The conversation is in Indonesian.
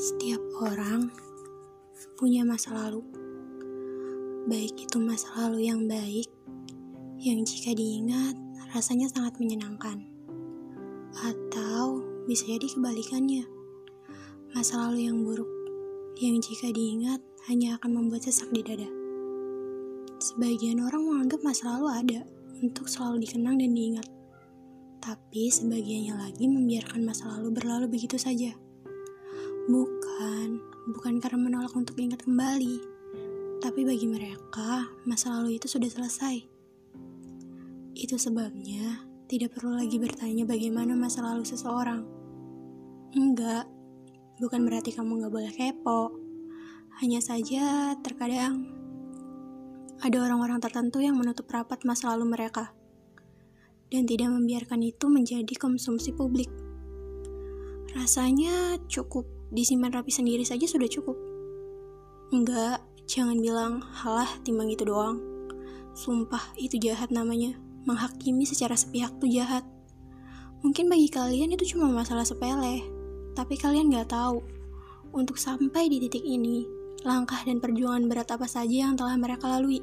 Setiap orang punya masa lalu, baik itu masa lalu yang baik, yang jika diingat rasanya sangat menyenangkan, atau bisa jadi kebalikannya, masa lalu yang buruk, yang jika diingat hanya akan membuat sesak di dada. Sebagian orang menganggap masa lalu ada untuk selalu dikenang dan diingat, tapi sebagiannya lagi membiarkan masa lalu berlalu begitu saja. Bukan, bukan karena menolak untuk ingat kembali, tapi bagi mereka masa lalu itu sudah selesai. Itu sebabnya tidak perlu lagi bertanya bagaimana masa lalu seseorang. Enggak, bukan berarti kamu nggak boleh kepo. Hanya saja terkadang ada orang-orang tertentu yang menutup rapat masa lalu mereka dan tidak membiarkan itu menjadi konsumsi publik. Rasanya cukup disimpan rapi sendiri saja sudah cukup. Enggak, jangan bilang, halah timbang itu doang. Sumpah, itu jahat namanya. Menghakimi secara sepihak tuh jahat. Mungkin bagi kalian itu cuma masalah sepele, tapi kalian gak tahu. Untuk sampai di titik ini, langkah dan perjuangan berat apa saja yang telah mereka lalui.